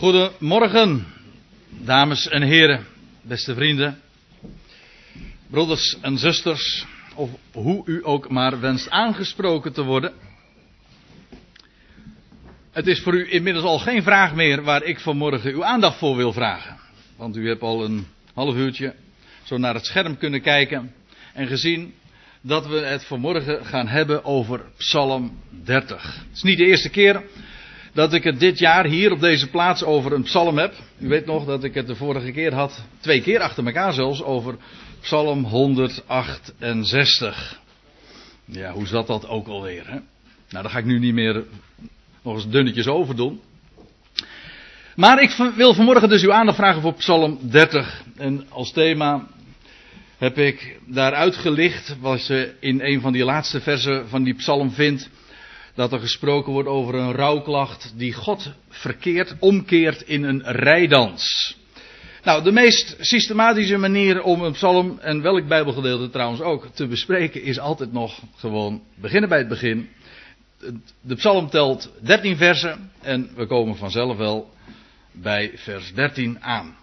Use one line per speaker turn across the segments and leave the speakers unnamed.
Goedemorgen, dames en heren, beste vrienden, broeders en zusters, of hoe u ook maar wenst aangesproken te worden. Het is voor u inmiddels al geen vraag meer waar ik vanmorgen uw aandacht voor wil vragen. Want u hebt al een half uurtje zo naar het scherm kunnen kijken en gezien dat we het vanmorgen gaan hebben over Psalm 30. Het is niet de eerste keer dat ik het dit jaar hier op deze plaats over een psalm heb. U weet nog dat ik het de vorige keer had, twee keer achter elkaar zelfs, over Psalm 168. Ja, hoe zat dat ook alweer, hè? Nou, daar ga ik nu niet meer nog eens dunnetjes over doen. Maar ik wil vanmorgen dus uw aandacht vragen voor Psalm 30. En als thema heb ik daar uitgelicht, wat je in een van die laatste versen van die psalm vindt, dat er gesproken wordt over een rouwklacht die God verkeert, omkeert in een rijdans. Nou, de meest systematische manier om een psalm, en welk bijbelgedeelte trouwens ook, te bespreken, is altijd nog gewoon beginnen bij het begin. De psalm telt 13 versen en we komen vanzelf wel bij vers 13 aan.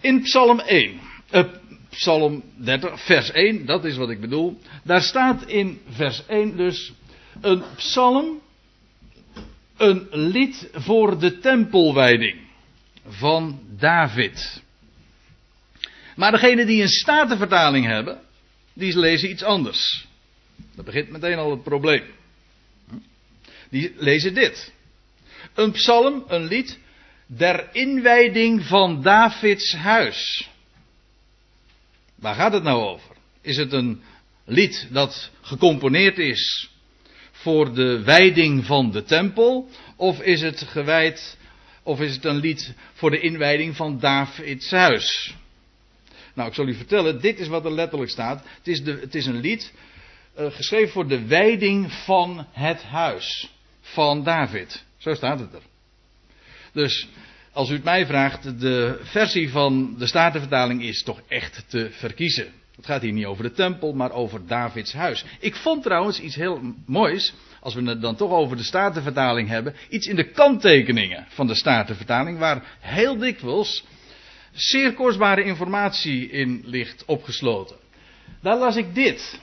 In psalm 1, uh, psalm 30, vers 1, dat is wat ik bedoel. Daar staat in vers 1 dus een psalm, een lied voor de tempelwijding van David. Maar degenen die een statenvertaling hebben, die lezen iets anders. Dat begint meteen al het probleem. Die lezen dit. Een psalm, een lied, der inwijding van Davids huis. Waar gaat het nou over? Is het een lied dat gecomponeerd is voor de wijding van de tempel? Of is het gewijd, of is het een lied voor de inwijding van Davids huis? Nou, ik zal u vertellen, dit is wat er letterlijk staat. Het is, de, het is een lied uh, geschreven voor de wijding van het huis van David. Zo staat het er. Dus als u het mij vraagt, de versie van de Statenvertaling is toch echt te verkiezen. Het gaat hier niet over de tempel, maar over Davids huis. Ik vond trouwens iets heel moois, als we het dan toch over de Statenvertaling hebben, iets in de kanttekeningen van de Statenvertaling, waar heel dikwijls zeer kostbare informatie in ligt opgesloten. Daar las ik dit.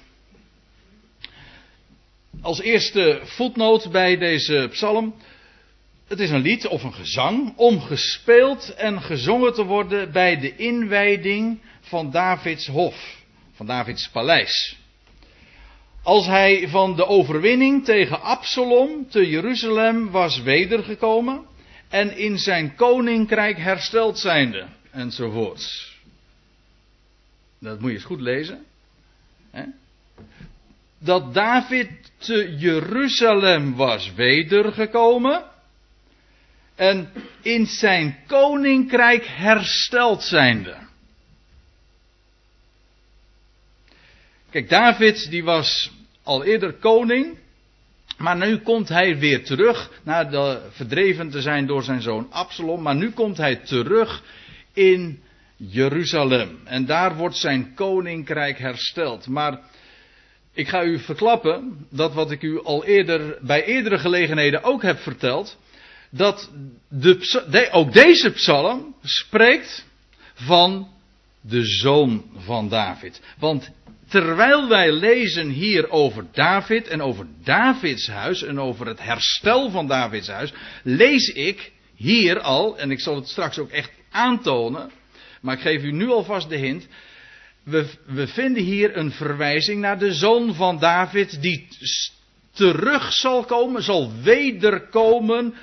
Als eerste voetnoot bij deze psalm. Het is een lied of een gezang om gespeeld en gezongen te worden bij de inwijding van Davids hof, van Davids paleis. Als hij van de overwinning tegen Absalom te Jeruzalem was wedergekomen en in zijn koninkrijk hersteld zijnde, enzovoorts. Dat moet je eens goed lezen. Hè? Dat David te Jeruzalem was wedergekomen en in zijn koninkrijk hersteld zijnde. Kijk, David die was al eerder koning, maar nu komt hij weer terug, na de, verdreven te zijn door zijn zoon Absalom, maar nu komt hij terug in Jeruzalem. En daar wordt zijn koninkrijk hersteld. Maar ik ga u verklappen dat wat ik u al eerder bij eerdere gelegenheden ook heb verteld, dat de, ook deze psalm spreekt van de zoon van David. Want terwijl wij lezen hier over David en over Davids huis en over het herstel van Davids huis, lees ik hier al, en ik zal het straks ook echt aantonen, maar ik geef u nu alvast de hint, we, we vinden hier een verwijzing naar de zoon van David die terug zal komen, zal wederkomen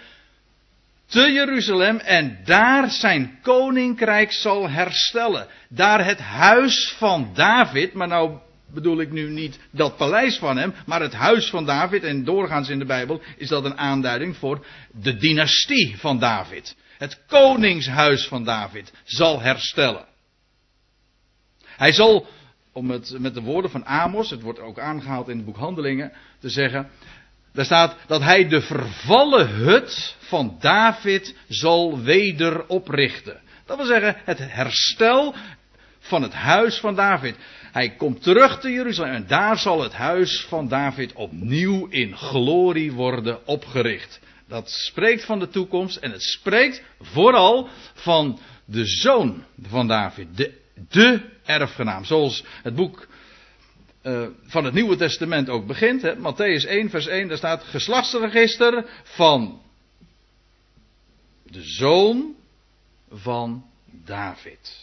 te Jeruzalem en daar zijn koninkrijk zal herstellen. Daar het huis van David, maar nou bedoel ik nu niet dat paleis van hem, maar het huis van David, en doorgaans in de Bijbel is dat een aanduiding voor de dynastie van David. Het koningshuis van David zal herstellen. Hij zal, om het met de woorden van Amos, het wordt ook aangehaald in het boek Handelingen, te zeggen, daar staat dat hij de vervallen hut van David zal weder oprichten. Dat wil zeggen, het herstel van het huis van David. Hij komt terug te Jeruzalem en daar zal het huis van David opnieuw in glorie worden opgericht. Dat spreekt van de toekomst en het spreekt vooral van de zoon van David, de, de erfgenaam. Zoals het boek uh, van het Nieuwe Testament ook begint. Hè? Matthäus 1, vers 1, daar staat geslachtsregister van de zoon van David.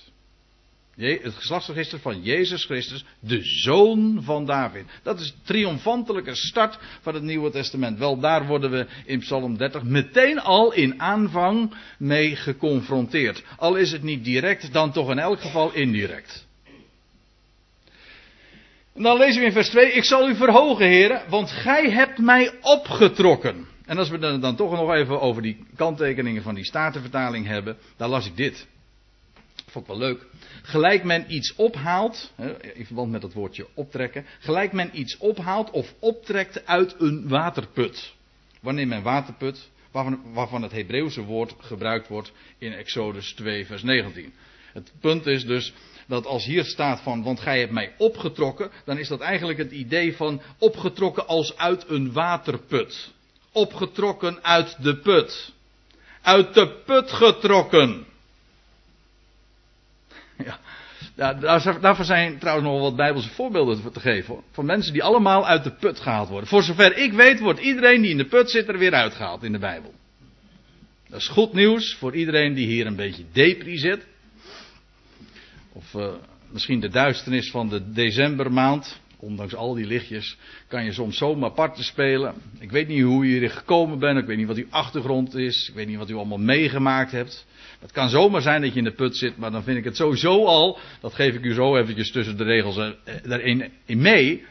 Het geslachtsregister van Jezus Christus, de zoon van David. Dat is de triomfantelijke start van het Nieuwe Testament. Wel, daar worden we in Psalm 30 meteen al in aanvang mee geconfronteerd. Al is het niet direct, dan toch in elk geval indirect. Dan lezen we in vers 2: Ik zal u verhogen, heren, want gij hebt mij opgetrokken. En als we dan, dan toch nog even over die kanttekeningen van die statenvertaling hebben, dan las ik dit. Vond ik wel leuk. Gelijk men iets ophaalt, in verband met het woordje optrekken. Gelijk men iets ophaalt of optrekt uit een waterput. Wanneer men waterput, waarvan, waarvan het Hebreeuwse woord gebruikt wordt in Exodus 2, vers 19. Het punt is dus dat als hier staat van, want gij hebt mij opgetrokken, dan is dat eigenlijk het idee van opgetrokken als uit een waterput. Opgetrokken uit de put. Uit de put getrokken. Ja, daarvoor zijn trouwens nog wat Bijbelse voorbeelden te geven. Van mensen die allemaal uit de put gehaald worden. Voor zover ik weet, wordt iedereen die in de put zit er weer uitgehaald in de Bijbel. Dat is goed nieuws voor iedereen die hier een beetje depri zit. Of uh, misschien de duisternis van de decembermaand. Ondanks al die lichtjes kan je soms zomaar parten spelen. Ik weet niet hoe je hier gekomen bent. Ik weet niet wat uw achtergrond is. Ik weet niet wat u allemaal meegemaakt hebt. Het kan zomaar zijn dat je in de put zit, maar dan vind ik het sowieso al, dat geef ik u zo eventjes tussen de regels eh, daarin in mee,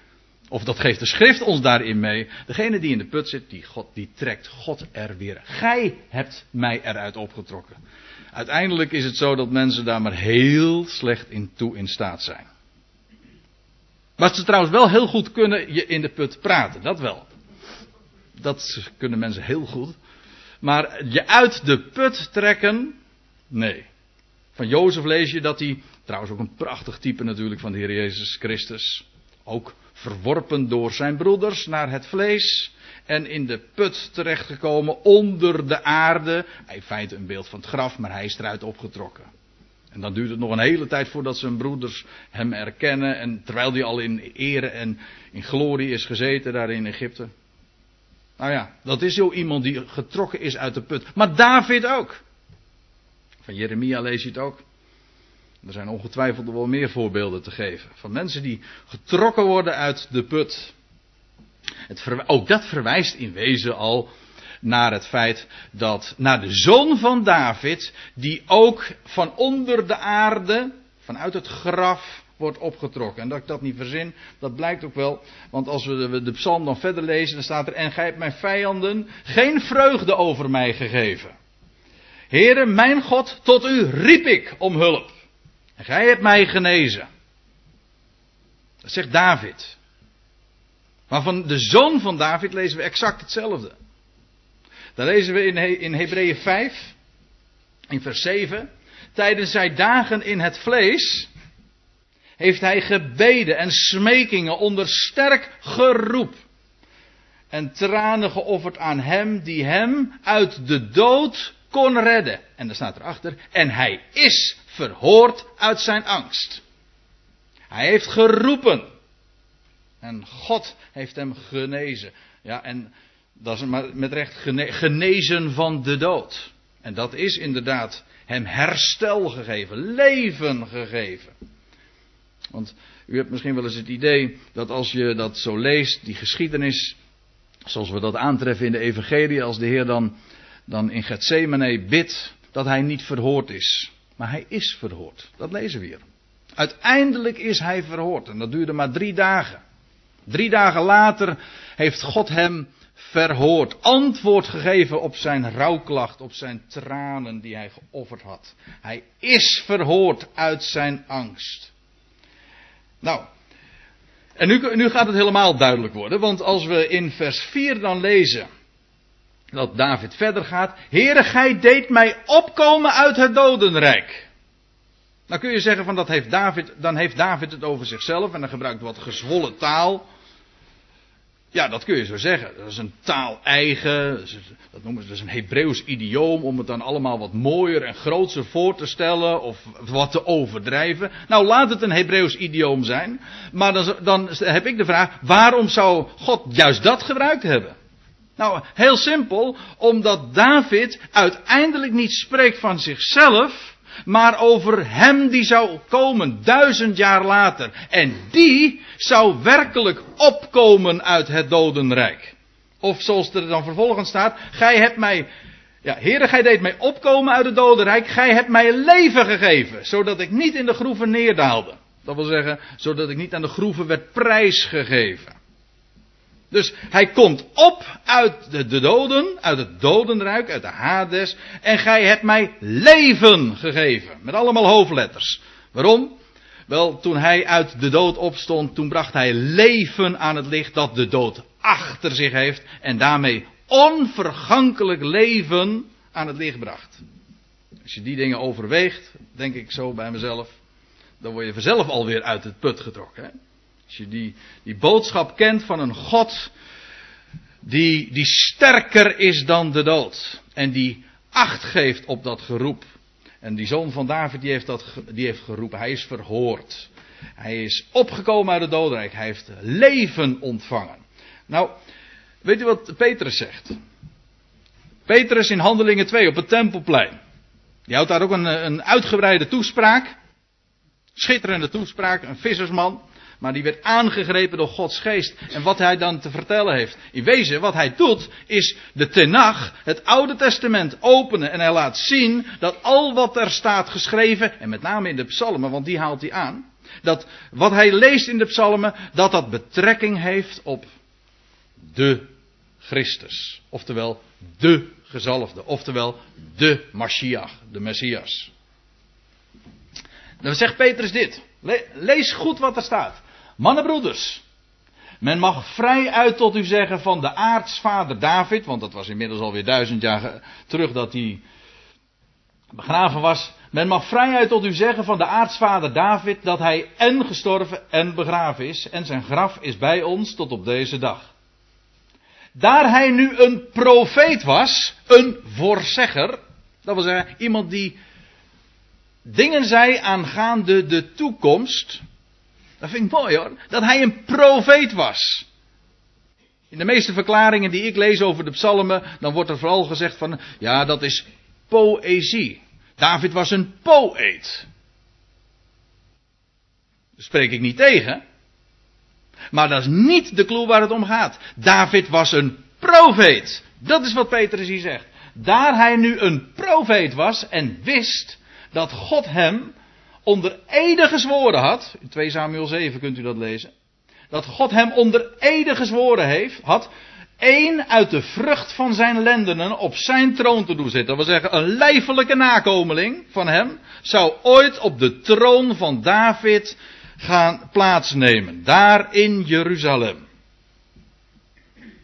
of dat geeft de schrift ons daarin mee. Degene die in de put zit, die, God, die trekt God er weer. Gij hebt mij eruit opgetrokken. Uiteindelijk is het zo dat mensen daar maar heel slecht in toe in staat zijn. Wat ze trouwens wel heel goed kunnen, je in de put praten, dat wel. Dat kunnen mensen heel goed. Maar je uit de put trekken, Nee. Van Jozef lees je dat hij, trouwens ook een prachtig type natuurlijk van de Heer Jezus Christus, ook verworpen door zijn broeders naar het vlees en in de put terechtgekomen onder de aarde. In feite een beeld van het graf, maar hij is eruit opgetrokken. En dan duurt het nog een hele tijd voordat zijn broeders hem erkennen. En terwijl hij al in ere en in glorie is gezeten daar in Egypte. Nou ja, dat is zo iemand die getrokken is uit de put. Maar David ook. Van Jeremia lees je het ook. Er zijn ongetwijfeld wel meer voorbeelden te geven. Van mensen die getrokken worden uit de put. Het ook dat verwijst in wezen al naar het feit dat naar de zoon van David, die ook van onder de aarde, vanuit het graf, wordt opgetrokken. En dat ik dat niet verzin, dat blijkt ook wel. Want als we de, psalm dan verder lezen, dan staat er: En gij hebt mijn vijanden geen vreugde over mij gegeven. Heere, mijn God, tot u riep ik om hulp. En gij hebt mij genezen. Dat zegt David. Maar van de zoon van David lezen we exact hetzelfde. Dan lezen we in, in Hebreeën 5, in vers 7. Tijdens zijn dagen in het vlees heeft hij gebeden en smekingen onder sterk geroep. En tranen geofferd aan hem die hem uit de dood kon redden. En dan staat erachter, en hij is verhoord uit zijn angst. Hij heeft geroepen. En God heeft hem genezen. Ja, en dat is met recht genezen van de dood. En dat is inderdaad hem herstel gegeven, leven gegeven. Want u hebt misschien wel eens het idee dat als je dat zo leest, die geschiedenis, zoals we dat aantreffen in de Evangelie, als de Heer dan dan in Gethsemane bidt dat hij niet verhoord is. Maar hij is verhoord. Dat lezen we hier. Uiteindelijk is hij verhoord. En dat duurde maar drie dagen. Drie dagen later heeft God hem verhoord. Antwoord gegeven op zijn rouwklacht, op zijn tranen die hij geofferd had. Hij is verhoord uit zijn angst. Nou, en nu, nu gaat het helemaal duidelijk worden. Want als we in vers 4 dan lezen dat David verder gaat. Heere, gij deed mij opkomen uit het dodenrijk. Dan kun je zeggen van dat heeft David, dan heeft David het over zichzelf en dan gebruikt wat gezwollen taal. Ja, dat kun je zo zeggen. Dat is een taal eigen. Dat noemen ze dus een Hebreeuws idioom. Om het dan allemaal wat mooier en grootser voor te stellen. Of wat te overdrijven. Nou, laat het een Hebreeuws idioom zijn. Maar dan, dan heb ik de vraag: waarom zou God juist dat gebruikt hebben? Nou, heel simpel. Omdat David uiteindelijk niet spreekt van zichzelf maar over hem die zou komen duizend jaar later. En die zou werkelijk opkomen uit het dodenrijk. Of zoals er dan vervolgens staat, gij hebt mij, ja, heren, gij deed mij opkomen uit het dodenrijk, gij hebt mij leven gegeven, zodat ik niet in de groeven neerdaalde. Dat wil zeggen, zodat ik niet aan de groeven werd prijsgegeven. Dus hij komt op uit de, de, doden, uit het dodenrijk, uit de Hades. En gij hebt mij leven gegeven. Met allemaal hoofdletters. Waarom? Wel, toen hij uit de dood opstond, toen bracht hij leven aan het licht dat de dood achter zich heeft. En daarmee onvergankelijk leven aan het licht bracht. Als je die dingen overweegt, denk ik zo bij mezelf, dan word je vanzelf alweer uit het put getrokken. Hè? Als je die, die boodschap kent van een God die, die sterker is dan de dood. En die acht geeft op dat geroep. En die zoon van David die heeft, dat, die heeft geroepen. Hij is verhoord. Hij is opgekomen uit het dodenrijk. Hij heeft leven ontvangen. Nou, weet u wat Petrus zegt? Petrus in Handelingen 2 op het Tempelplein. Die houdt daar ook een, een uitgebreide toespraak. Schitterende toespraak, een vissersman. Maar die werd aangegrepen door Gods geest. En wat hij dan te vertellen heeft. In wezen, wat hij doet, is de Tenach, het Oude Testament, openen. En hij laat zien dat al wat er staat geschreven, en met name in de psalmen, want die haalt hij aan. Dat wat hij leest in de psalmen, dat dat betrekking heeft op de Christus. Oftewel, de gezalfde. Oftewel, de Mashiach, de Messias. Dan zegt Petrus dit. Lees goed wat er staat. Mannenbroeders, men mag vrij uit tot u zeggen van de aartsvader David, want dat was inmiddels alweer duizend jaar terug dat hij begraven was. Men mag vrij uit tot u zeggen van de aartsvader David dat hij en gestorven en begraven is en zijn graf is bij ons tot op deze dag. Daar hij nu een profeet was, een voorzegger, dat wil zeggen iemand die dingen zei aangaande de toekomst, dat vind ik mooi hoor. Dat hij een profeet was. In de meeste verklaringen die ik lees over de psalmen, dan wordt er vooral gezegd van, ja dat is poëzie. David was een poëet. Spreek ik niet tegen. Maar dat is niet de clue waar het om gaat. David was een profeet. Dat is wat Petrus hier zegt. Daar hij nu een profeet was en wist dat God hem onder ede gezworen had, in 2 Samuel 7 kunt u dat lezen, dat God hem onder ede gezworen heeft, had, één uit de vrucht van zijn lendenen op zijn troon te doen zitten. Dat wil zeggen, een lijfelijke nakomeling van hem zou ooit op de troon van David gaan plaatsnemen. Daar in Jeruzalem.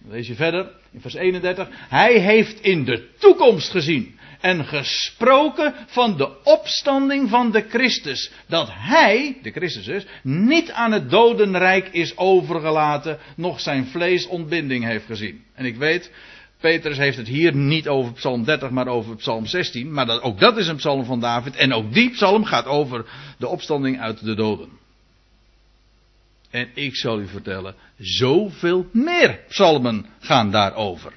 lees je verder in vers 31. Hij heeft in de toekomst gezien en gesproken van de opstanding van de Christus. Dat hij, de Christus dus, niet aan het dodenrijk is overgelaten, nog zijn vlees ontbinding heeft gezien. En ik weet, Petrus heeft het hier niet over Psalm 30, maar over Psalm 16. Maar dat, ook dat is een psalm van David. En ook die psalm gaat over de opstanding uit de doden. En ik zal u vertellen, zoveel meer psalmen gaan daarover.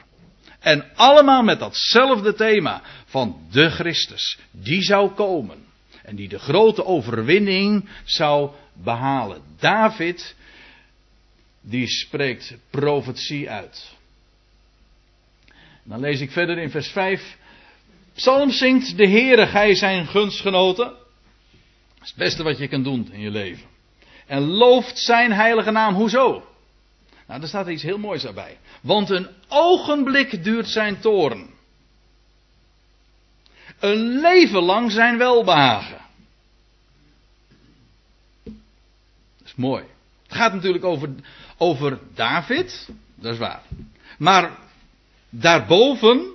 En allemaal met datzelfde thema van de Christus. Die zou komen. En die de grote overwinning zou behalen. David, die spreekt profetie uit. Dan lees ik verder in vers 5. Psalm zingt de Heere, gij zijn gunstgenoten. Dat is het beste wat je kunt doen in je leven. En looft zijn heilige naam. Hoezo? Nou, daar staat iets heel moois daarbij. Want een ogenblik duurt zijn toren. Een leven lang zijn welbehagen. Dat is mooi. Het gaat natuurlijk over, over David, dat is waar. Maar daarboven,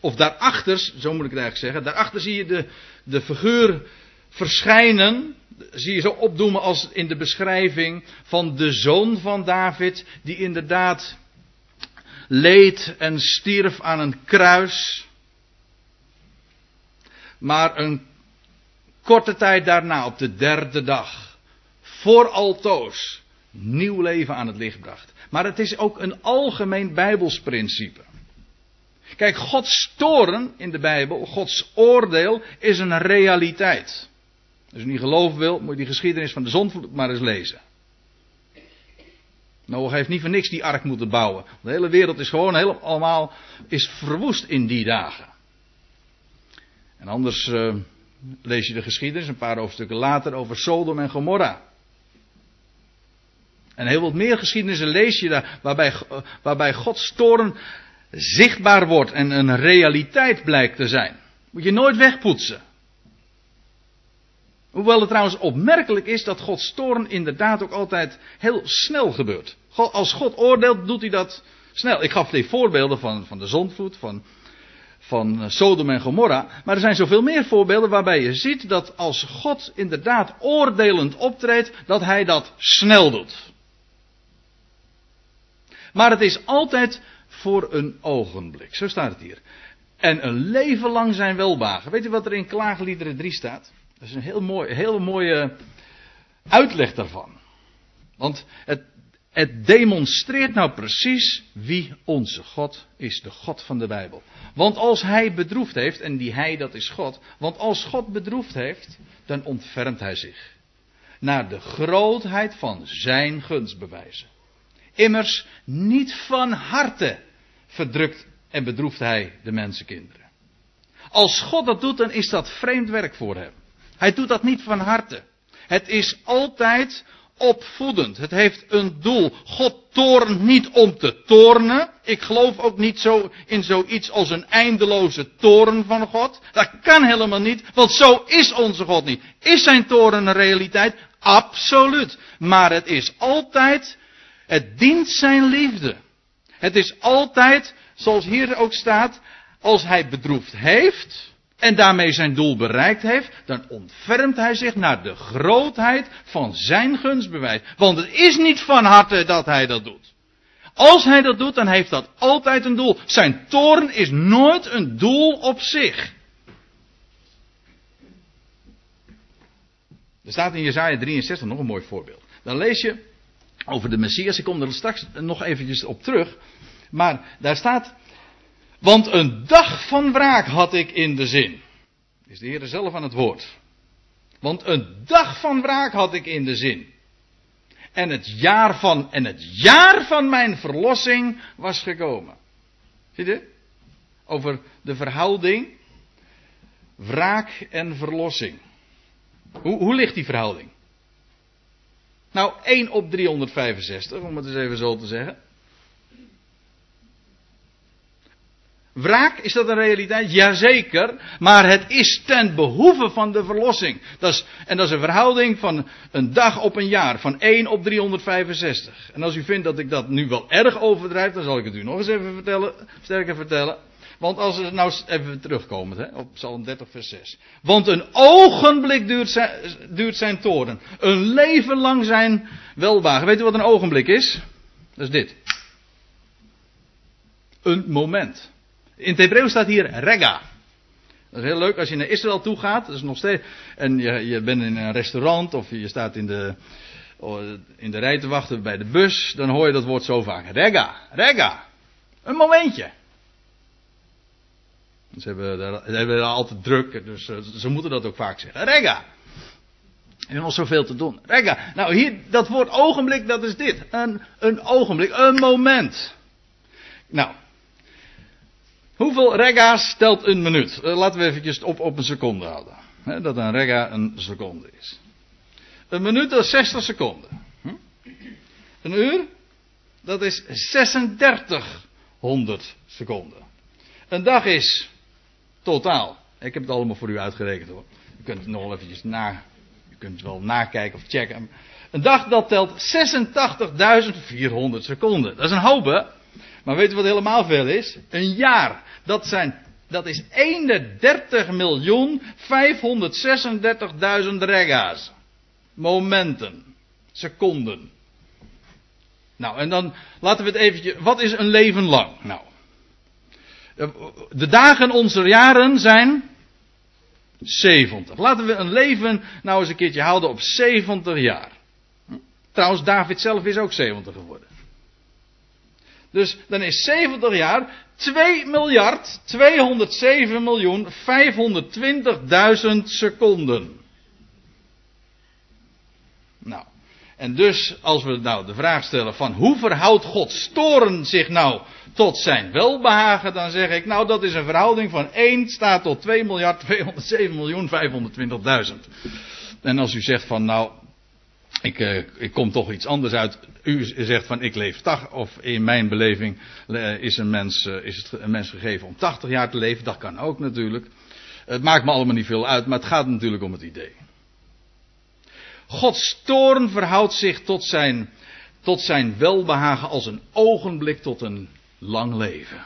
of daarachter, zo moet ik het eigenlijk zeggen, daarachter zie je de, de figuur verschijnen zie je zo opdoemen als in de beschrijving van de zoon van David, die inderdaad leed en stierf aan een kruis. Maar een korte tijd daarna, op de derde dag, voor altoos, nieuw leven aan het licht bracht. Maar het is ook een algemeen Bijbels principe. Kijk, Gods toren in de Bijbel, Gods oordeel, is een realiteit. Als u niet geloven wil, moet je die geschiedenis van de zon maar eens lezen. Noach heeft niet voor niks die ark moeten bouwen. De hele wereld is gewoon helemaal is verwoest in die dagen. En anders uh, lees je de geschiedenis een paar hoofdstukken later over Sodom en Gomorra. En heel wat meer geschiedenissen lees je daar waarbij, waarbij Gods toren zichtbaar wordt en een realiteit blijkt te zijn. Moet je nooit wegpoetsen. Hoewel het trouwens opmerkelijk is dat Gods toren inderdaad ook altijd heel snel gebeurt. Als God oordeelt, doet hij dat snel. Ik gaf die voorbeelden van, van de zondvloed, van, van Sodom en Gomorra. Maar er zijn zoveel meer voorbeelden waarbij je ziet dat als God inderdaad oordelend optreedt, dat hij dat snel doet. Maar het is altijd voor een ogenblik. Zo staat het hier. En een leven lang zijn welbagen. Weet u wat er in Klaagliederen 3 staat? Dat is een heel, mooi, heel mooie uitleg daarvan. Want het, het demonstreert nou precies wie onze God is, de God van de Bijbel. Want als Hij bedroefd heeft, en die Hij dat is God, want als God bedroefd heeft, dan ontfermt Hij zich. Naar de grootheid van Zijn gunstbewijzen. Immers niet van harte verdrukt en bedroeft Hij de mensenkinderen. Als God dat doet, dan is dat vreemd werk voor Hem. Hij doet dat niet van harte. Het is altijd opvoedend. Het heeft een doel. God toornt niet om te tornen. Ik geloof ook niet zo in zoiets als een eindeloze toren van God. Dat kan helemaal niet, want zo is onze God niet. Is zijn toren een realiteit? Absoluut. Maar het is altijd, het dient zijn liefde. Het is altijd, zoals hier ook staat, als hij bedroefd heeft, en daarmee zijn doel bereikt heeft, dan ontfermt hij zich naar de grootheid van zijn gunstbewijs. Want het is niet van harte dat hij dat doet. Als hij dat doet, dan heeft dat altijd een doel. Zijn toorn is nooit een doel op zich. Er staat in Jezaja 63 nog een mooi voorbeeld. Dan lees je over de Messias. Ik kom er straks nog eventjes op terug. Maar daar staat want een dag van wraak had ik in de zin. Is de Heer zelf aan het woord. Want een dag van wraak had ik in de zin. En het jaar van, en het jaar van mijn verlossing was gekomen. Zie je? Over de verhouding wraak en verlossing. Hoe, hoe ligt die verhouding? Nou, 1 op 365, om het eens even zo te zeggen. Wraak, is dat een realiteit? Jazeker, maar het is ten behoeve van de verlossing. Dat is, en dat is een verhouding van een dag op een jaar, van 1 op 365. En als u vindt dat ik dat nu wel erg overdrijf, dan zal ik het u nog eens even vertellen, sterker vertellen. Want als we nou even terugkomen hè, op Psalm 30 vers 6. Want een ogenblik duurt zijn, duurt zijn toren. Een leven lang zijn welwagen. Weet u wat een ogenblik is? Dat is dit. Een moment. In het Hebreeuws staat hier rega. Dat is heel leuk als je naar Israël toe gaat. Dat is nog steeds, en je, je bent in een restaurant of je staat in de, oh, in de rij te wachten bij de bus. Dan hoor je dat woord zo vaak. Rega, rega. Een momentje. Ze hebben, daar, ze hebben altijd druk, dus eh, ze moeten dat ook vaak zeggen. Rega. Er is nog zoveel te doen. Rega. Nou, hier, dat woord ogenblik, dat is dit. Een, een ogenblik, een moment. Nou, Hoeveel rega's telt een minuut? Uh, laten we eventjes op, op een seconde houden. dat een rega een seconde is. Een minuut is 60 seconden. Hm? Een uur? Dat is 3600 seconden. Een dag is totaal. Ik heb het allemaal voor u uitgerekend hoor. U kunt het nog wel eventjes na. U kunt het wel nakijken of checken. Een dag dat telt 86.400 seconden. Dat is een hoop hè? Maar weet u wat helemaal veel is? Een jaar. Dat, zijn, dat is 31 miljoen 536.000 rega's. Momenten. Seconden. Nou, en dan laten we het eventjes. Wat is een leven lang? Nou. De dagen onze jaren zijn 70. Laten we een leven nou eens een keertje houden op 70 jaar. Trouwens, David zelf is ook 70 geworden. Dus dan is 70 jaar 2 miljard 207 miljoen 520.000 seconden. Nou, en dus als we nou de vraag stellen van hoe verhoudt God toren zich nou tot zijn welbehagen, dan zeg ik nou dat is een verhouding van 1 staat tot 2 miljard 207 miljoen 520.000. En als u zegt van nou ik, uh, ik kom toch iets anders uit. U zegt van ik leef 80, of in mijn beleving uh, is, een mens, uh, is het een mens gegeven om 80 jaar te leven. Dat kan ook natuurlijk. Het maakt me allemaal niet veel uit, maar het gaat natuurlijk om het idee. Gods toorn verhoudt zich tot zijn, tot zijn welbehagen als een ogenblik tot een lang leven.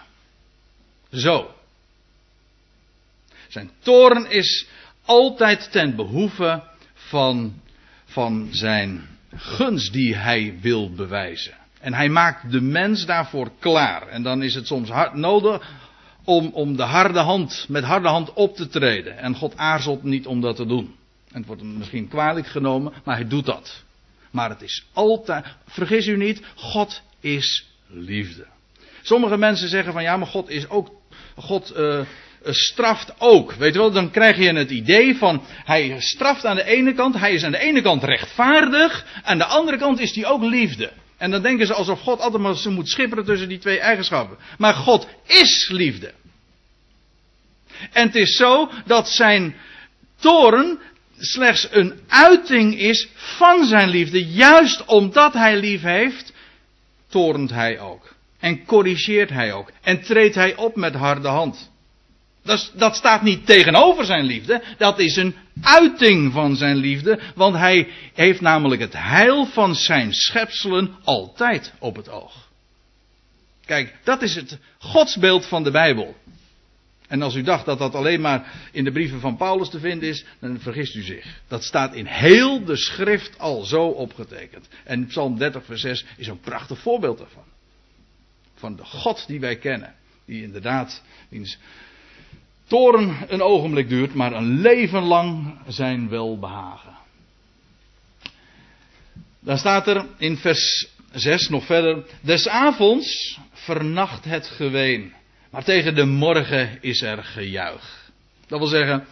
Zo. Zijn toorn is altijd ten behoeve van van zijn gunst die hij wil bewijzen. En hij maakt de mens daarvoor klaar. En dan is het soms hard nodig om, om de harde hand, met harde hand op te treden. En God aarzelt niet om dat te doen. En het wordt hem misschien kwalijk genomen, maar hij doet dat. Maar het is altijd, vergis u niet, God is liefde. Sommige mensen zeggen van ja, maar God is ook, God uh, straft ook. Weet je wel, dan krijg je het idee van hij straft aan de ene kant, hij is aan de ene kant rechtvaardig, aan de andere kant is hij ook liefde. En dan denken ze alsof God altijd maar moet schipperen tussen die twee eigenschappen. Maar God is liefde. En het is zo dat zijn toren slechts een uiting is van zijn liefde. Juist omdat hij lief heeft, torent hij ook. En corrigeert hij ook. En treedt hij op met harde hand. Dat, dat staat niet tegenover zijn liefde. Dat is een uiting van zijn liefde. Want hij heeft namelijk het heil van zijn schepselen altijd op het oog. Kijk, dat is het godsbeeld van de Bijbel. En als u dacht dat dat alleen maar in de brieven van Paulus te vinden is, dan vergist u zich. Dat staat in heel de schrift al zo opgetekend. En Psalm 30, vers 6 is een prachtig voorbeeld daarvan. Van de God die wij kennen. Die inderdaad, wiens toren een ogenblik duurt, maar een leven lang zijn welbehagen. Dan staat er in vers 6 nog verder: Des avonds vernacht het geween, maar tegen de morgen is er gejuich. Dat wil zeggen,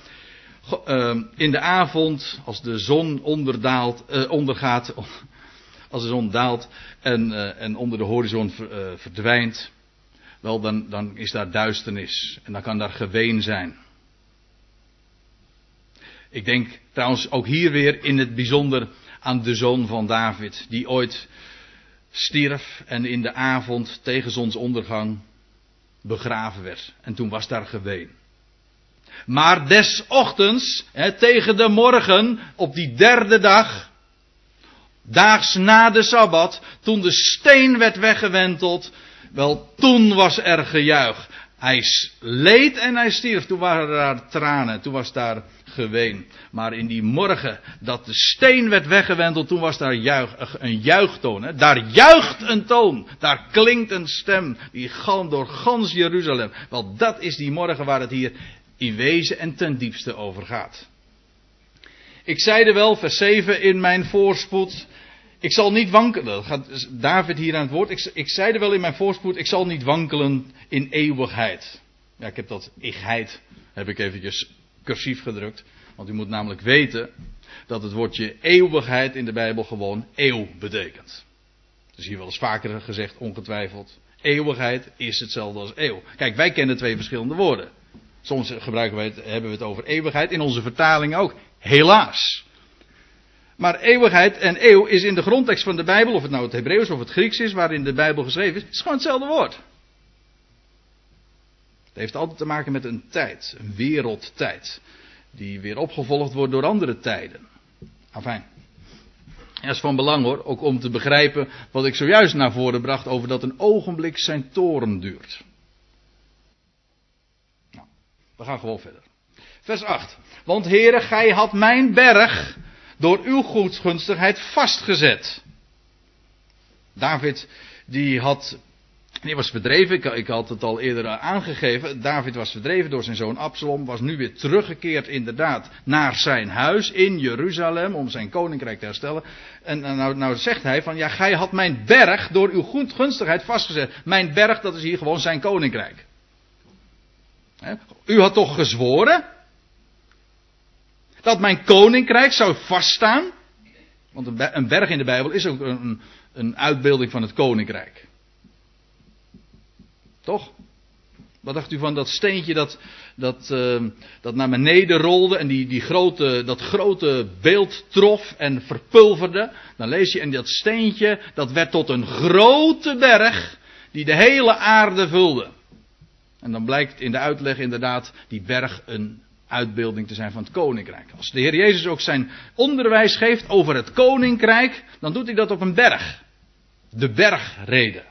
ehm, in de avond, als de zon onderdaalt, eh, ondergaat, als de zon daalt en, eh, en onder de horizon eh, verdwijnt, wel dan, dan is daar duisternis en dan kan daar geween zijn. Ik denk trouwens ook hier weer in het bijzonder aan de zoon van David, die ooit stierf en in de avond tegen zonsondergang begraven werd. En toen was daar geween. Maar des ochtends, hè, tegen de morgen, op die derde dag, daags na de Sabbat, toen de steen werd weggewenteld, wel, toen was er gejuich. Hij leed en hij stierf. Toen waren daar tranen. Toen was daar geween. Maar in die morgen dat de steen werd weggewendeld. Toen was daar juich, een juichtoon. Hè? Daar juicht een toon. Daar klinkt een stem. Die galmt door gans Jeruzalem. Wel dat is die morgen waar het hier in wezen en ten diepste over gaat. Ik zeide wel, vers 7 in mijn voorspoed. Ik zal niet wankelen. Gaat David hier aan het woord. Ik, ik zei er wel in mijn voorspoed. Ik zal niet wankelen in eeuwigheid. Ja, ik heb dat igheid. Heb ik eventjes cursief gedrukt. Want u moet namelijk weten. Dat het woordje eeuwigheid in de Bijbel gewoon eeuw betekent. Dat is hier wel eens vaker gezegd, ongetwijfeld. Eeuwigheid is hetzelfde als eeuw. Kijk, wij kennen twee verschillende woorden. Soms gebruiken wij het, hebben we het over eeuwigheid. In onze vertaling ook. Helaas. Maar eeuwigheid en eeuw is in de grondtekst van de Bijbel, of het nou het Hebreeuws of het Grieks is, waarin de Bijbel geschreven is, is gewoon hetzelfde woord. Het heeft altijd te maken met een tijd, een wereldtijd, die weer opgevolgd wordt door andere tijden. Afijn. Dat is van belang hoor, ook om te begrijpen wat ik zojuist naar voren bracht over dat een ogenblik zijn toren duurt. Nou, we gaan gewoon verder. Vers 8. Want heren, gij had mijn berg door uw goedgunstigheid vastgezet. David, die had die was verdreven, ik, ik, had het al eerder aangegeven. David was verdreven door zijn zoon Absalom, was nu weer teruggekeerd inderdaad naar zijn huis in Jeruzalem om zijn koninkrijk te herstellen. En nou, nou zegt hij van, ja, gij had mijn berg door uw gunstigheid vastgezet. Mijn berg, dat is hier gewoon zijn koninkrijk. U had toch gezworen dat mijn koninkrijk zou vaststaan? Want een berg in de Bijbel is ook een, een uitbeelding van het koninkrijk. Toch? Wat dacht u van dat steentje dat, dat, uh, dat naar beneden rolde en die, die grote, dat grote beeld trof en verpulverde? Dan lees je, en dat steentje dat werd tot een grote berg die de hele aarde vulde. En dan blijkt in de uitleg inderdaad die berg een uitbeelding te zijn van het koninkrijk. Als de Heer Jezus ook zijn onderwijs geeft over het koninkrijk, dan doet hij dat op een berg. De bergreden.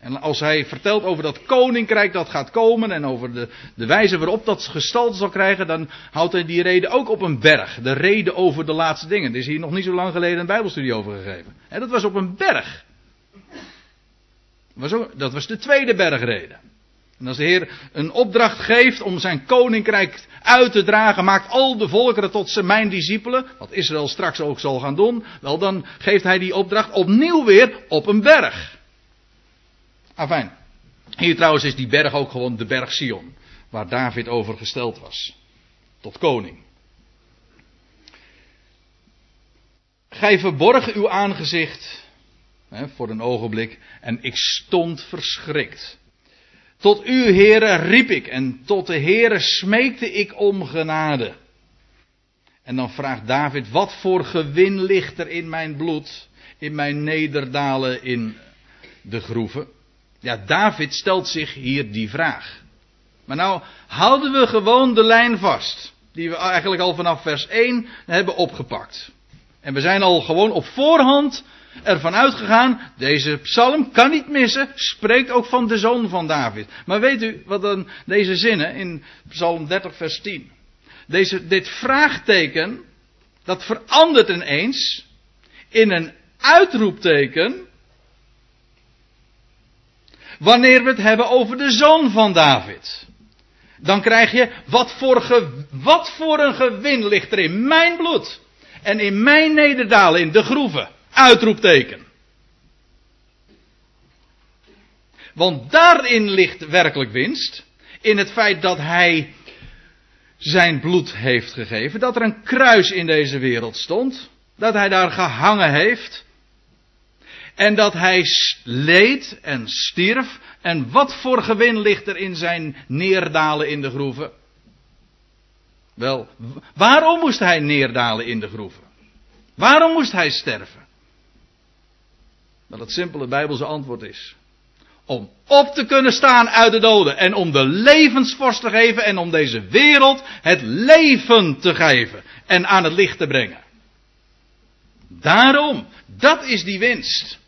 En als hij vertelt over dat koninkrijk dat gaat komen en over de, de wijze waarop dat gestalte zal krijgen, dan houdt hij die reden ook op een berg. De reden over de laatste dingen. Er is hier nog niet zo lang geleden een Bijbelstudie over gegeven. En dat was op een berg. Dat was de tweede bergreden. En als de Heer een opdracht geeft om zijn koninkrijk uit te dragen, maakt al de volkeren tot zijn mijn discipelen, wat Israël straks ook zal gaan doen, wel dan geeft hij die opdracht opnieuw weer op een berg. Afijn. Hier trouwens is die berg ook gewoon de berg Sion. Waar David over gesteld was. Tot koning. Gij verborg uw aangezicht. Hè, voor een ogenblik. En ik stond verschrikt. Tot u, heren, riep ik. En tot de heren smeekte ik om genade. En dan vraagt David, wat voor gewin ligt er in mijn bloed, in mijn nederdalen in de groeven? Ja, David stelt zich hier die vraag. Maar nou houden we gewoon de lijn vast. Die we eigenlijk al vanaf vers 1 hebben opgepakt. En we zijn al gewoon op voorhand ervan uitgegaan. Deze psalm kan niet missen. Spreekt ook van de zoon van David. Maar weet u wat dan deze zinnen in psalm 30 vers 10. Deze, dit vraagteken. Dat verandert ineens. In een uitroepteken Wanneer we het hebben over de zoon van David. Dan krijg je, wat voor, ge, wat voor een gewin ligt er in mijn bloed. En in mijn nederdalen, in de groeven. Uitroepteken. Want daarin ligt werkelijk winst. In het feit dat hij zijn bloed heeft gegeven. Dat er een kruis in deze wereld stond. Dat hij daar gehangen heeft. En dat hij leed en stierf. En wat voor gewin ligt er in zijn neerdalen in de groeven? Wel, waarom moest hij neerdalen in de groeven? Waarom moest hij sterven? Wel, het simpele Bijbelse antwoord is: om op te kunnen staan uit de doden en om de levensvorst te geven en om deze wereld het leven te geven en aan het licht te brengen. Daarom, dat is die winst.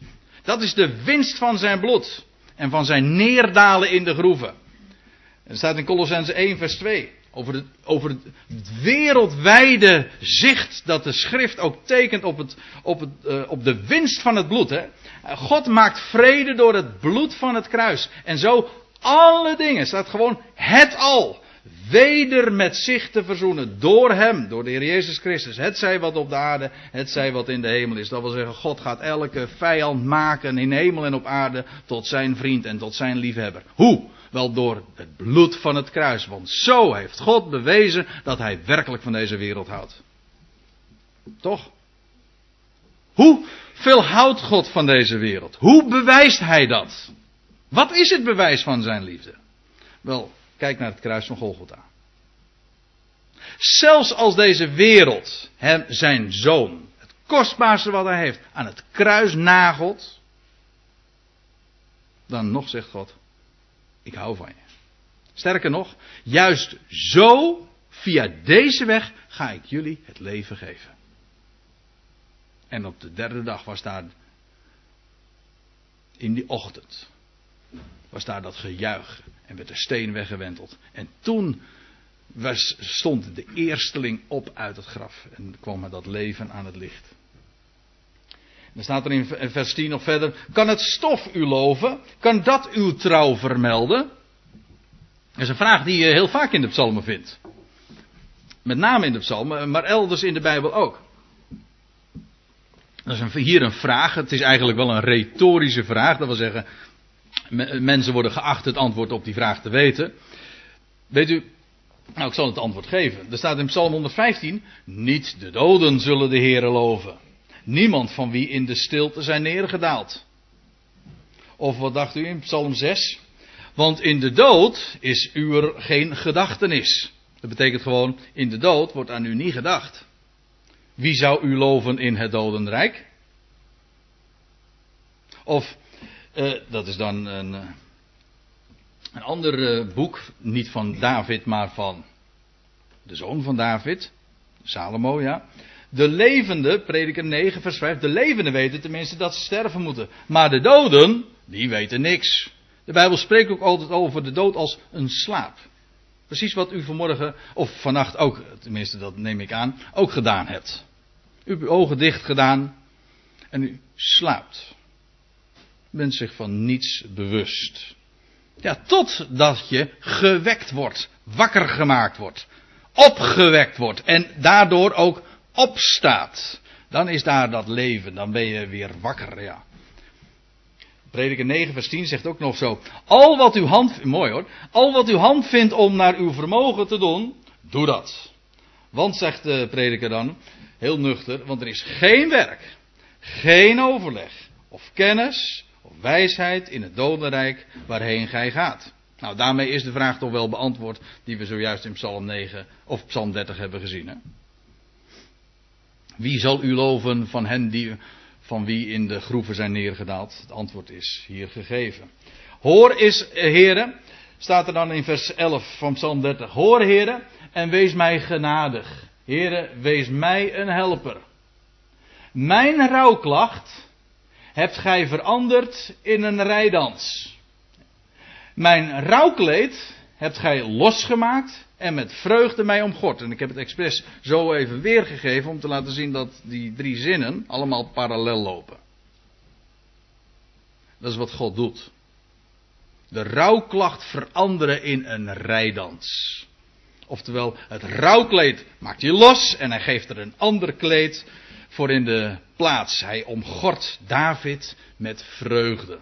Dat is de winst van zijn bloed. En van zijn neerdalen in de groeven. Het staat in Colossense 1 vers 2. Over, de, over het wereldwijde zicht dat de schrift ook tekent op, het, op, het, uh, op de winst van het bloed. Hè. God maakt vrede door het bloed van het kruis. En zo alle dingen, staat gewoon het al weder met zich te verzoenen door hem, door de Heer Jezus Christus. Het zij wat op de aarde, het zij wat in de hemel is. Dat wil zeggen, God gaat elke vijand maken in hemel en op aarde tot zijn vriend en tot zijn liefhebber. Hoe? Wel door het bloed van het kruis. Want zo heeft God bewezen dat hij werkelijk van deze wereld houdt. Toch? Hoe veel houdt God van deze wereld? Hoe bewijst hij dat? Wat is het bewijs van zijn liefde? Wel, Kijk naar het kruis van Golgotha. Zelfs als deze wereld hem, zijn zoon, het kostbaarste wat hij heeft, aan het kruis nagelt, dan nog zegt God, ik hou van je. Sterker nog, juist zo, via deze weg, ga ik jullie het leven geven. En op de derde dag was daar, in die ochtend, was daar dat gejuich en werd de steen weggewenteld. En toen was, stond de eersteling op uit het graf en kwam met dat leven aan het licht. Dan staat er in vers 10 nog verder. Kan het stof u loven? Kan dat uw trouw vermelden? Dat is een vraag die je heel vaak in de psalmen vindt. Met name in de psalmen, maar elders in de Bijbel ook. Dat is een, hier een vraag. Het is eigenlijk wel een retorische vraag. Dat wil zeggen, mensen worden geacht het antwoord op die vraag te weten. Weet u, nou ik zal het antwoord geven. Er staat in Psalm 115, niet de doden zullen de Heere loven. Niemand van wie in de stilte zijn neergedaald. Of wat dacht u in Psalm 6? Want in de dood is u er geen gedachtenis. Dat betekent gewoon, in de dood wordt aan u niet gedacht. Wie zou u loven in het dodenrijk? Of, uh, dat is dan een, eh, een ander uh, boek, niet van David, maar van de zoon van David, Salomo, ja. De levende, prediker 9, vers 5, de levenden weten tenminste dat ze sterven moeten. Maar de doden, die weten niks. De Bijbel spreekt ook altijd over de dood als een slaap. Precies wat u vanmorgen, of vannacht ook, tenminste dat neem ik aan, ook gedaan hebt. U hebt uw ogen dicht gedaan en u slaapt. U bent zich van niets bewust. Ja, totdat je gewekt wordt, wakker gemaakt wordt, opgewekt wordt en daardoor ook opstaat. Dan is daar dat leven, dan ben je weer wakker, ja. Prediker 9 vers 10 zegt ook nog zo. Al wat uw hand, mooi hoor, al wat uw hand vindt om naar uw vermogen te doen, doe dat. Want, zegt de prediker dan, heel nuchter, want er is geen werk, geen overleg, of kennis, of wijsheid in het dodenrijk waarheen gij gaat. Nou, daarmee is de vraag toch wel beantwoord die we zojuist in Psalm 9 of Psalm 30 hebben gezien. Hè? Wie zal u loven van hen die van wie in de groeven zijn neergedaald? Het antwoord is hier gegeven. Hoor is, heren, staat er dan in vers 11 van Psalm 30. Hoor, heren, en wees mij genadig. Heren, wees mij een helper. Mijn rouwklacht hebt gij veranderd in een rijdans. Mijn rouwkleed hebt gij losgemaakt en met vreugde mij omgord. En ik heb het expres zo even weergegeven om te laten zien dat die drie zinnen allemaal parallel lopen. Dat is wat God doet. De rouwklacht veranderen in een rijdans. Oftewel, het rouwkleed maakt hij los en hij geeft er een ander kleed voor in de plaats. Hij omgort David met vreugde.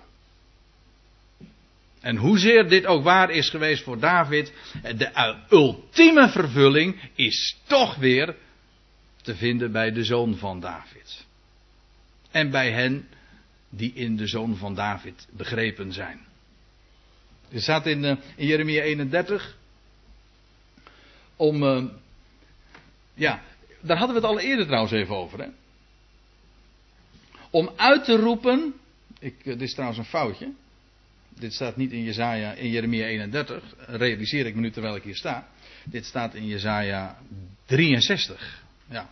En hoezeer dit ook waar is geweest voor David, de ultieme vervulling is toch weer te vinden bij de zoon van David. En bij hen die in de zoon van David begrepen zijn. Er staat in, uh, in Jeremia 31 om, uh, ja, daar hadden we het al eerder trouwens even over, hè. Om uit te roepen, ik, uh, dit is trouwens een foutje. Dit staat niet in Jezaja, in Jeremia 31. Realiseer ik me nu terwijl ik hier sta. Dit staat in Jezaja 63. Ja,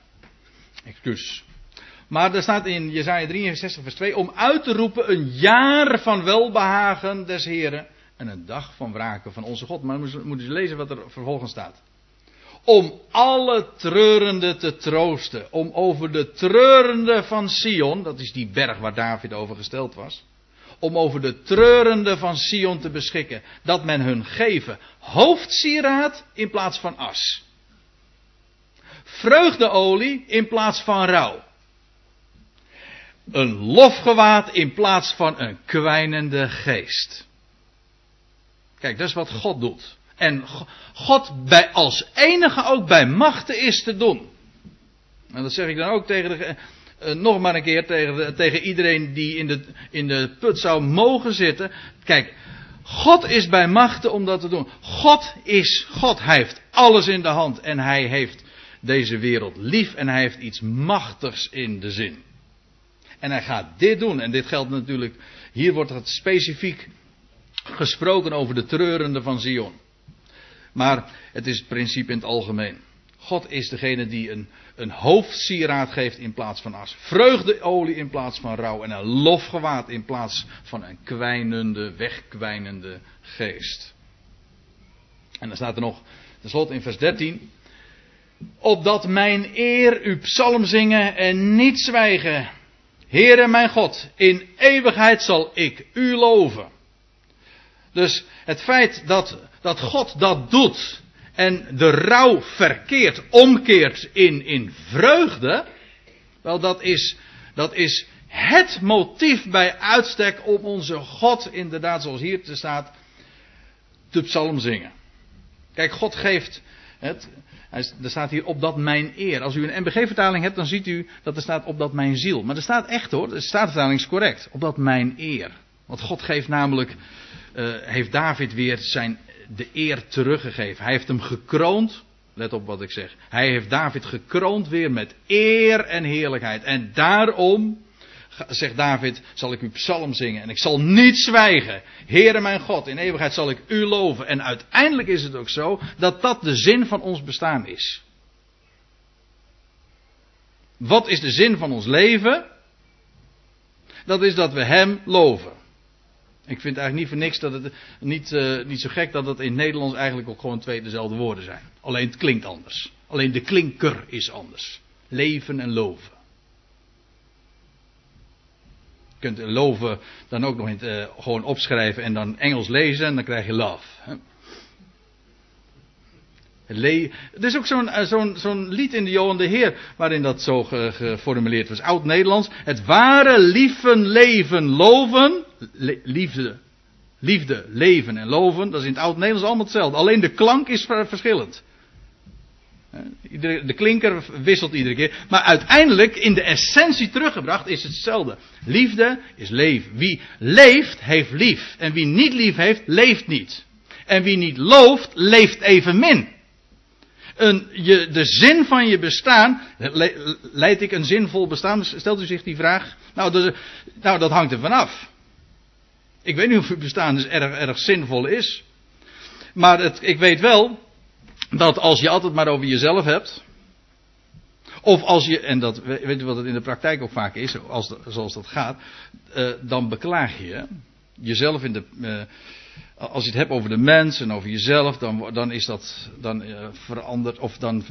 excuus. Maar er staat in Jezaja 63 vers 2. Om uit te roepen een jaar van welbehagen des Heren. En een dag van wraken van onze God. Maar we moeten eens lezen wat er vervolgens staat. Om alle treurenden te troosten. Om over de treurende van Sion. Dat is die berg waar David over gesteld was om over de treurende van Sion te beschikken. Dat men hun geven hoofdsieraad in plaats van as. Vreugdeolie in plaats van rouw. Een lofgewaad in plaats van een kwijnende geest. Kijk, dat is wat God doet. En God bij, als enige ook bij machten is te doen. En dat zeg ik dan ook tegen de, nog maar een keer tegen, tegen iedereen die in de, in de put zou mogen zitten. Kijk, God is bij machten om dat te doen. God is God. Hij heeft alles in de hand en hij heeft deze wereld lief en hij heeft iets machtigs in de zin. En hij gaat dit doen. En dit geldt natuurlijk, hier wordt het specifiek gesproken over de treurende van Zion. Maar het is het principe in het algemeen. God is degene die een, een hoofdsieraad geeft in plaats van as. Vreugdeolie in plaats van rouw. En een lofgewaad in plaats van een kwijnende, wegkwijnende geest. En dan staat er nog, tenslotte in vers 13. Opdat mijn eer u psalm zingen en niet zwijgen. Heere mijn God, in eeuwigheid zal ik u loven. Dus het feit dat, dat God dat doet en de rouw verkeert, omkeert in, in vreugde, wel dat is, dat is het motief bij uitstek om onze God, inderdaad zoals hier te staat, te psalm zingen. Kijk, God geeft het, er staat hier op dat mijn eer. Als u een MBG-vertaling hebt, dan ziet u dat er staat op dat mijn ziel. Maar er staat echt hoor, de staatvertaling is correct. Op dat mijn eer. Want God geeft namelijk, uh, heeft David weer zijn, de eer teruggegeven. Hij heeft hem gekroond. Let op wat ik zeg. Hij heeft David gekroond weer met eer en heerlijkheid. En daarom zegt David, zal ik uw psalm zingen en ik zal niet zwijgen. Heere mijn God, in eeuwigheid zal ik u loven. En uiteindelijk is het ook zo dat dat de zin van ons bestaan is. Wat is de zin van ons leven? Dat is dat we Hem loven. Ik vind eigenlijk niet voor niks dat het niet, uh, niet zo gek dat het in Nederlands eigenlijk ook gewoon twee dezelfde woorden zijn. Alleen het klinkt anders. Alleen de klinker is anders. Leven en loven. kunt loven dan ook nog in uh, gewoon opschrijven en dan Engels lezen en dan krijg je love. Le er is ook zo'n uh, zo'n zo'n lied in de Johan de Heer waarin dat zo ge geformuleerd was. Oud-Nederlands. Het ware lieven, leven, loven. Liefde, liefde, leven en loven. Dat is in het Oud-Nederlands allemaal hetzelfde. Alleen de klank is verschillend. De klinker wisselt iedere keer. Maar uiteindelijk, in de essentie teruggebracht, is het hetzelfde. Liefde is leven. Wie leeft, heeft lief. En wie niet lief heeft, leeft niet. En wie niet looft, leeft evenmin. Een, je, de zin van je bestaan, leid ik een zinvol bestaan? Stelt u zich die vraag? Nou, dat, nou, dat hangt er vanaf. Ik weet niet of uw bestaan dus erg, erg zinvol is. Maar het, ik weet wel dat als je altijd maar over jezelf hebt. Of als je, en dat weet je wat het in de praktijk ook vaak is, als, zoals dat gaat, uh, dan beklaag je jezelf in de. Uh, als je het hebt over de mens en over jezelf, dan, dan is dat dan uh, of dan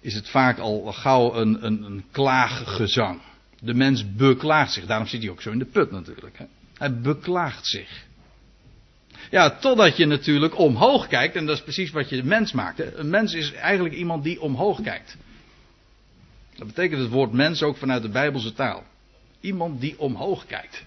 is het vaak al gauw een, een, een klaaggezang. De mens beklaagt zich, daarom zit hij ook zo in de put natuurlijk. Hè. Hij beklaagt zich. Ja, totdat je natuurlijk omhoog kijkt, en dat is precies wat je mens maakt. Een mens is eigenlijk iemand die omhoog kijkt. Dat betekent het woord mens ook vanuit de Bijbelse taal. Iemand die omhoog kijkt.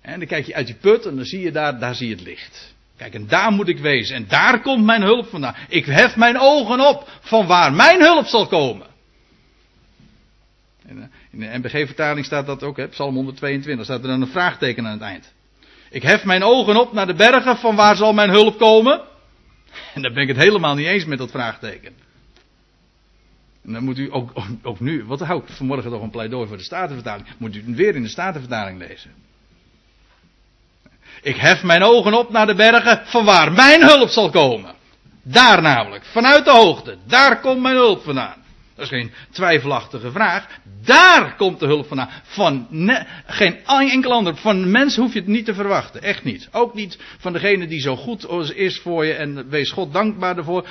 En dan kijk je uit die put en dan zie je daar, daar zie je het licht. Kijk, en daar moet ik wezen. En daar komt mijn hulp vandaan. Ik hef mijn ogen op van waar mijn hulp zal komen. In de NBG-vertaling staat dat ook, hè, Psalm 122, staat er dan een vraagteken aan het eind. Ik hef mijn ogen op naar de bergen, van waar zal mijn hulp komen? En dan ben ik het helemaal niet eens met dat vraagteken. En dan moet u ook, ook, nu, wat hou ik vanmorgen toch een pleidooi voor de Statenvertaling, moet u weer in de Statenvertaling lezen. Ik hef mijn ogen op naar de bergen, van waar mijn hulp zal komen. Daar namelijk, vanuit de hoogte, daar komt mijn hulp vandaan. Dat is geen twijfelachtige vraag. Daar komt de hulp vandaan. Van geen enkel ander. Van mens hoef je het niet te verwachten. Echt niet. Ook niet van degene die zo goed is voor je en wees God dankbaar ervoor.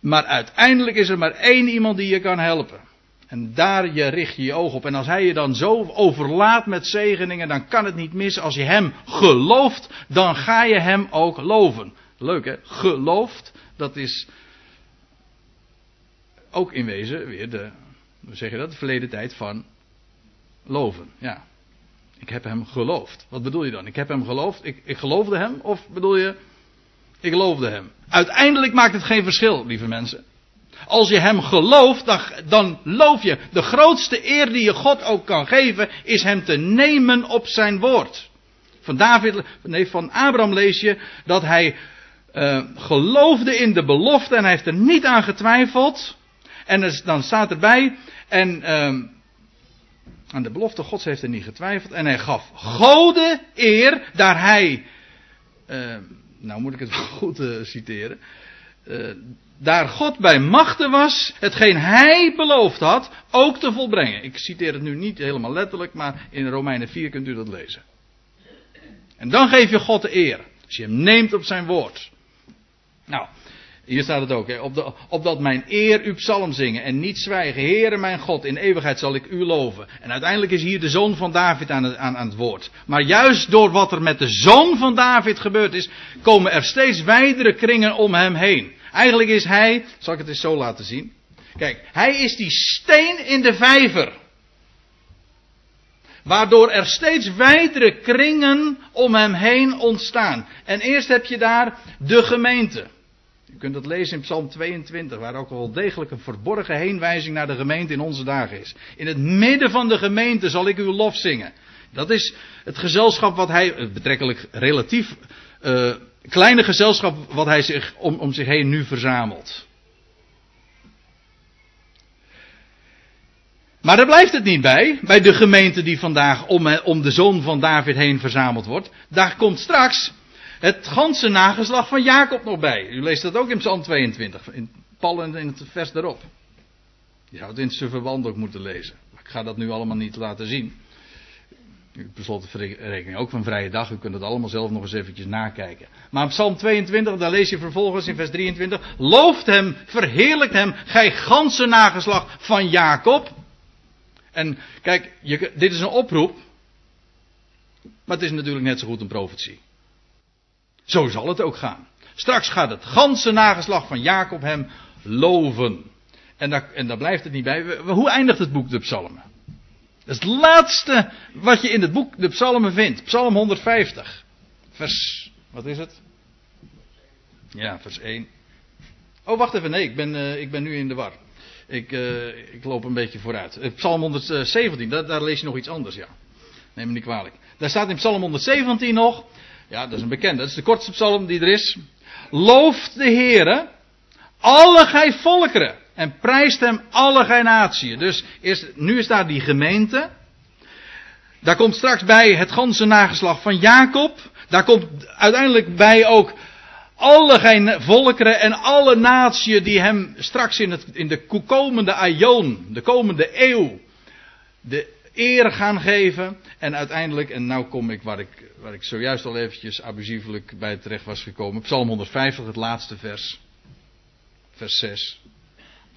Maar uiteindelijk is er maar één iemand die je kan helpen. En daar je richt je je oog op. En als hij je dan zo overlaat met zegeningen, dan kan het niet mis. Als je hem gelooft, dan ga je hem ook loven. Leuk hè? Gelooft, dat is ook in wezen weer de, hoe zeg je dat, de verleden tijd van loven. Ja. Ik heb hem geloofd. Wat bedoel je dan? Ik heb hem geloofd. Ik, ik geloofde hem. Of bedoel je, ik geloofde hem. Uiteindelijk maakt het geen verschil, lieve mensen. Als je hem gelooft, dan, dan loof je. De grootste eer die je God ook kan geven, is hem te nemen op zijn woord. Van David, nee, van Abraham lees je dat hij uh, geloofde in de belofte en hij heeft er niet aan getwijfeld. En dan staat erbij, en um, aan de belofte Gods heeft hij niet getwijfeld. En hij gaf Gode eer, daar hij, uh, nou moet ik het wel goed uh, citeren. Uh, daar God bij machten was, hetgeen hij beloofd had, ook te volbrengen. Ik citeer het nu niet helemaal letterlijk, maar in Romeinen 4 kunt u dat lezen. En dan geef je God de eer, als je hem neemt op zijn woord. Nou, Hier staat het ook, hè? Op opdat mijn eer u psalm zingen en niet zwijgen. Heere mijn God, in eeuwigheid zal ik u loven. En uiteindelijk is hier de zoon van David aan aan, aan het woord. Maar juist door wat er met de zoon van David gebeurd is, komen er steeds wijdere kringen om hem heen. Eigenlijk is hij, zal ik het eens zo laten zien. Kijk, hij is die steen in de vijver. Waardoor er steeds wijdere kringen om hem heen ontstaan. En eerst heb je daar de gemeente. Je kunt dat lezen in Psalm 22, waar ook wel degelijk een verborgen heenwijzing naar de gemeente in onze dagen is. In het midden van de gemeente zal ik uw lof zingen. Dat is het gezelschap wat hij, betrekkelijk relatief uh, kleine gezelschap wat hij zich om, om zich heen nu verzamelt. Maar daar blijft het niet bij, bij de gemeente die vandaag om, om de zoon van David heen verzameld wordt. Daar komt straks het ganse nageslag van Jacob nog bij. U leest dat ook in Psalm 22, in Paul in het vers daarop. Je zou het in zijn verband ook moeten lezen. Ik ga dat nu allemaal niet laten zien. U beslot rekening ook van vrije dag. U kunt het allemaal zelf nog eens eventjes nakijken. Maar in Psalm 22, daar lees je vervolgens in vers 23. Looft hem, verheerlijkt hem, gij ganse nageslag van Jacob. En kijk, je, dit is een oproep. Maar het is natuurlijk net zo goed een profetie. Zo zal het ook gaan. Straks gaat het ganse nageslag van Jacob hem loven. En daar, en blijft het niet bij. Hoe eindigt het boek de Psalmen? Dat is het laatste wat je in het boek de Psalmen vindt. Psalm 150. Vers, wat is het? Ja, vers 1. Oh, wacht even. Nee, ik ben, uh, ik ben nu in de war. Ik, uh, ik loop een beetje vooruit. Uh, Psalm 117, daar, daar, lees je nog iets anders, ja. Neem me niet kwalijk. Daar staat in Psalm 117 nog. Ja, dat is een bekende. Dat is de kortste psalm die er is. Looft de Heere, alle gij volkeren. En prijst hem alle gij natieën. Dus eerst, nu is daar die gemeente. Daar komt straks bij het ganse nageslag van Jacob. Daar komt uiteindelijk bij ook alle volkeren en alle natieën die hem straks in, het, in de komende aion, de komende eeuw, de eer gaan geven. En uiteindelijk, en nou kom ik waar ik, waar ik zojuist al eventjes abusievelijk bij terecht was gekomen. Psalm 150, het laatste vers. Vers 6.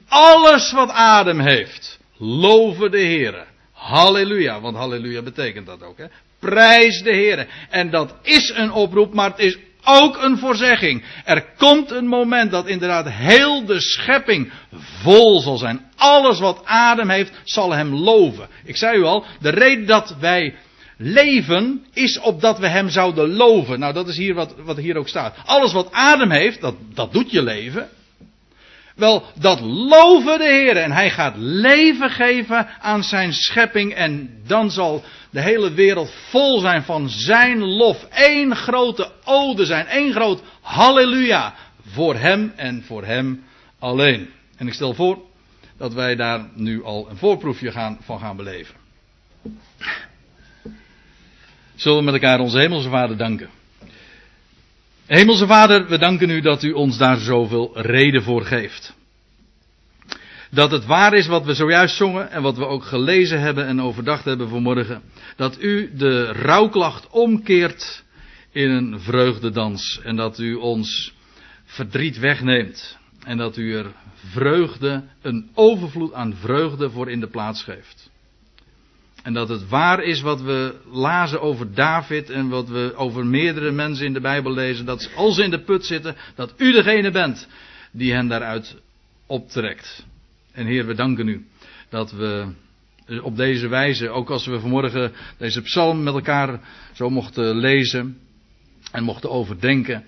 Alles wat adem heeft, loven de Heer. Halleluja, want halleluja betekent dat ook. Hè? Prijs de Heer. En dat is een oproep, maar het is ook een voorzegging. Er komt een moment dat inderdaad heel de schepping vol zal zijn. Alles wat adem heeft, zal hem loven. Ik zei u al, de reden dat wij leven is opdat we hem zouden loven. Nou, dat is hier wat, wat hier ook staat. Alles wat adem heeft, dat, dat doet je leven. Wel, dat loven de Heer. En hij gaat leven geven aan zijn schepping. En dan zal de hele wereld vol zijn van zijn lof. Eén grote ode zijn. één groot halleluja. Voor hem en voor hem alleen. En ik stel voor dat wij daar nu al een voorproefje gaan, van gaan beleven. Zullen we met elkaar onze Hemelse Vader danken. Hemelse Vader, we danken u dat u ons daar zoveel reden voor geeft. Dat het waar is wat we zojuist zongen en wat we ook gelezen hebben en overdacht hebben vanmorgen. Dat u de rouwklacht omkeert in een vreugdedans. En dat u ons verdriet wegneemt. En dat u er vreugde, een overvloed aan vreugde voor in de plaats geeft. En dat het waar is wat we lazen over David en wat we over meerdere mensen in de Bijbel lezen. Dat als ze in de put zitten, dat u degene bent die hen daaruit optrekt. En Heer, we danken u dat we op deze wijze, ook als we vanmorgen deze psalm met elkaar zo mochten lezen en mochten overdenken,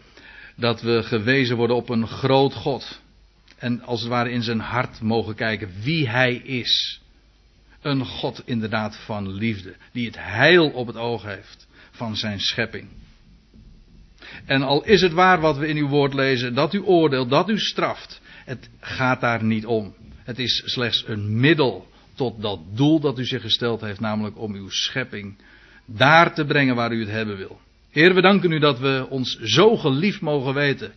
dat we gewezen worden op een groot God. En als het ware in zijn hart mogen kijken wie hij is. Een God inderdaad van liefde, die het heil op het oog heeft van zijn schepping. En al is het waar wat we in uw woord lezen, dat u oordeelt, dat u straft, het gaat daar niet om. Het is slechts een middel tot dat doel dat u zich gesteld heeft, namelijk om uw schepping daar te brengen waar u het hebben wil. Heer, we danken u dat we ons zo geliefd mogen weten.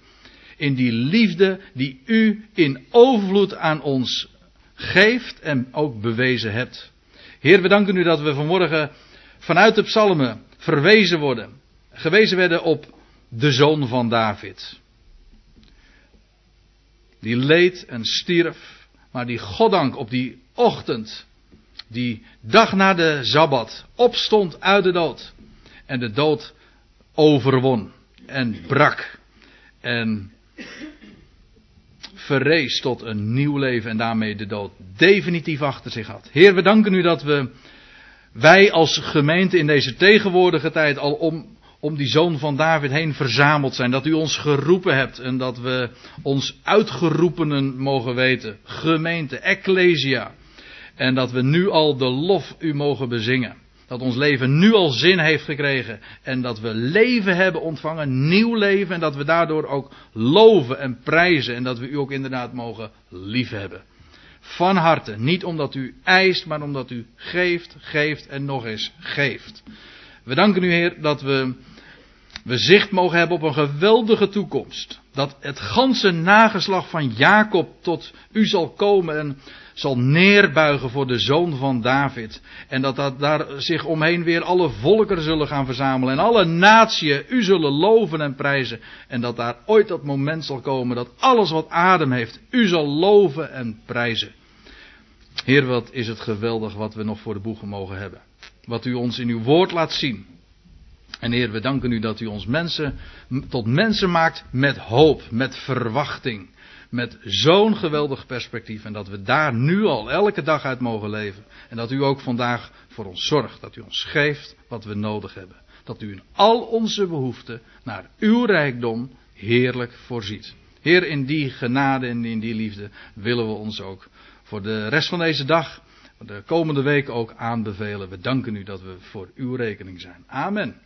In die liefde die u in overvloed aan ons geeft en ook bewezen hebt. Heer, we danken u dat we vanmorgen vanuit de psalmen verwezen worden. Gewezen werden op de zoon van David. Die leed en stierf, maar die goddank op die ochtend, die dag na de Sabbat, opstond uit de dood. En de dood overwon en brak. En verrees tot een nieuw leven en daarmee de dood definitief achter zich had. Heer, we danken u dat we, wij als gemeente in deze tegenwoordige tijd al om, om die zoon van David heen verzameld zijn. Dat u ons geroepen hebt en dat we ons uitgeroepenen mogen weten. Gemeente, ecclesia. En dat we nu al de lof u mogen bezingen. Dat ons leven nu al zin heeft gekregen. En dat we leven hebben ontvangen, nieuw leven. En dat we daardoor ook loven en prijzen. En dat we u ook inderdaad mogen liefhebben. Van harte. Niet omdat u eist, maar omdat u geeft, geeft en nog eens geeft. We danken u, Heer, dat we, we zicht mogen hebben op een geweldige toekomst. Dat het ganse nageslag van Jacob tot u zal komen en zal neerbuigen voor de zoon van David. En dat, daar zich omheen weer alle volkeren zullen gaan verzamelen. En alle natieën u zullen loven en prijzen. En dat daar ooit dat moment zal komen dat alles wat adem heeft, u zal loven en prijzen. Heer, wat is het geweldig wat we nog voor de boegen mogen hebben. Wat u ons in uw woord laat zien. En Heer, we danken u dat u ons mensen tot mensen maakt met hoop, met verwachting met zo'n geweldig perspectief. En dat we daar nu al elke dag uit mogen leven. En dat u ook vandaag voor ons zorgt. Dat u ons geeft wat we nodig hebben. Dat u in al onze behoeften naar uw rijkdom heerlijk voorziet. Heer, in die genade en in die liefde willen we ons ook voor de rest van deze dag, de komende week ook aanbevelen. We danken u dat we voor uw rekening zijn. Amen.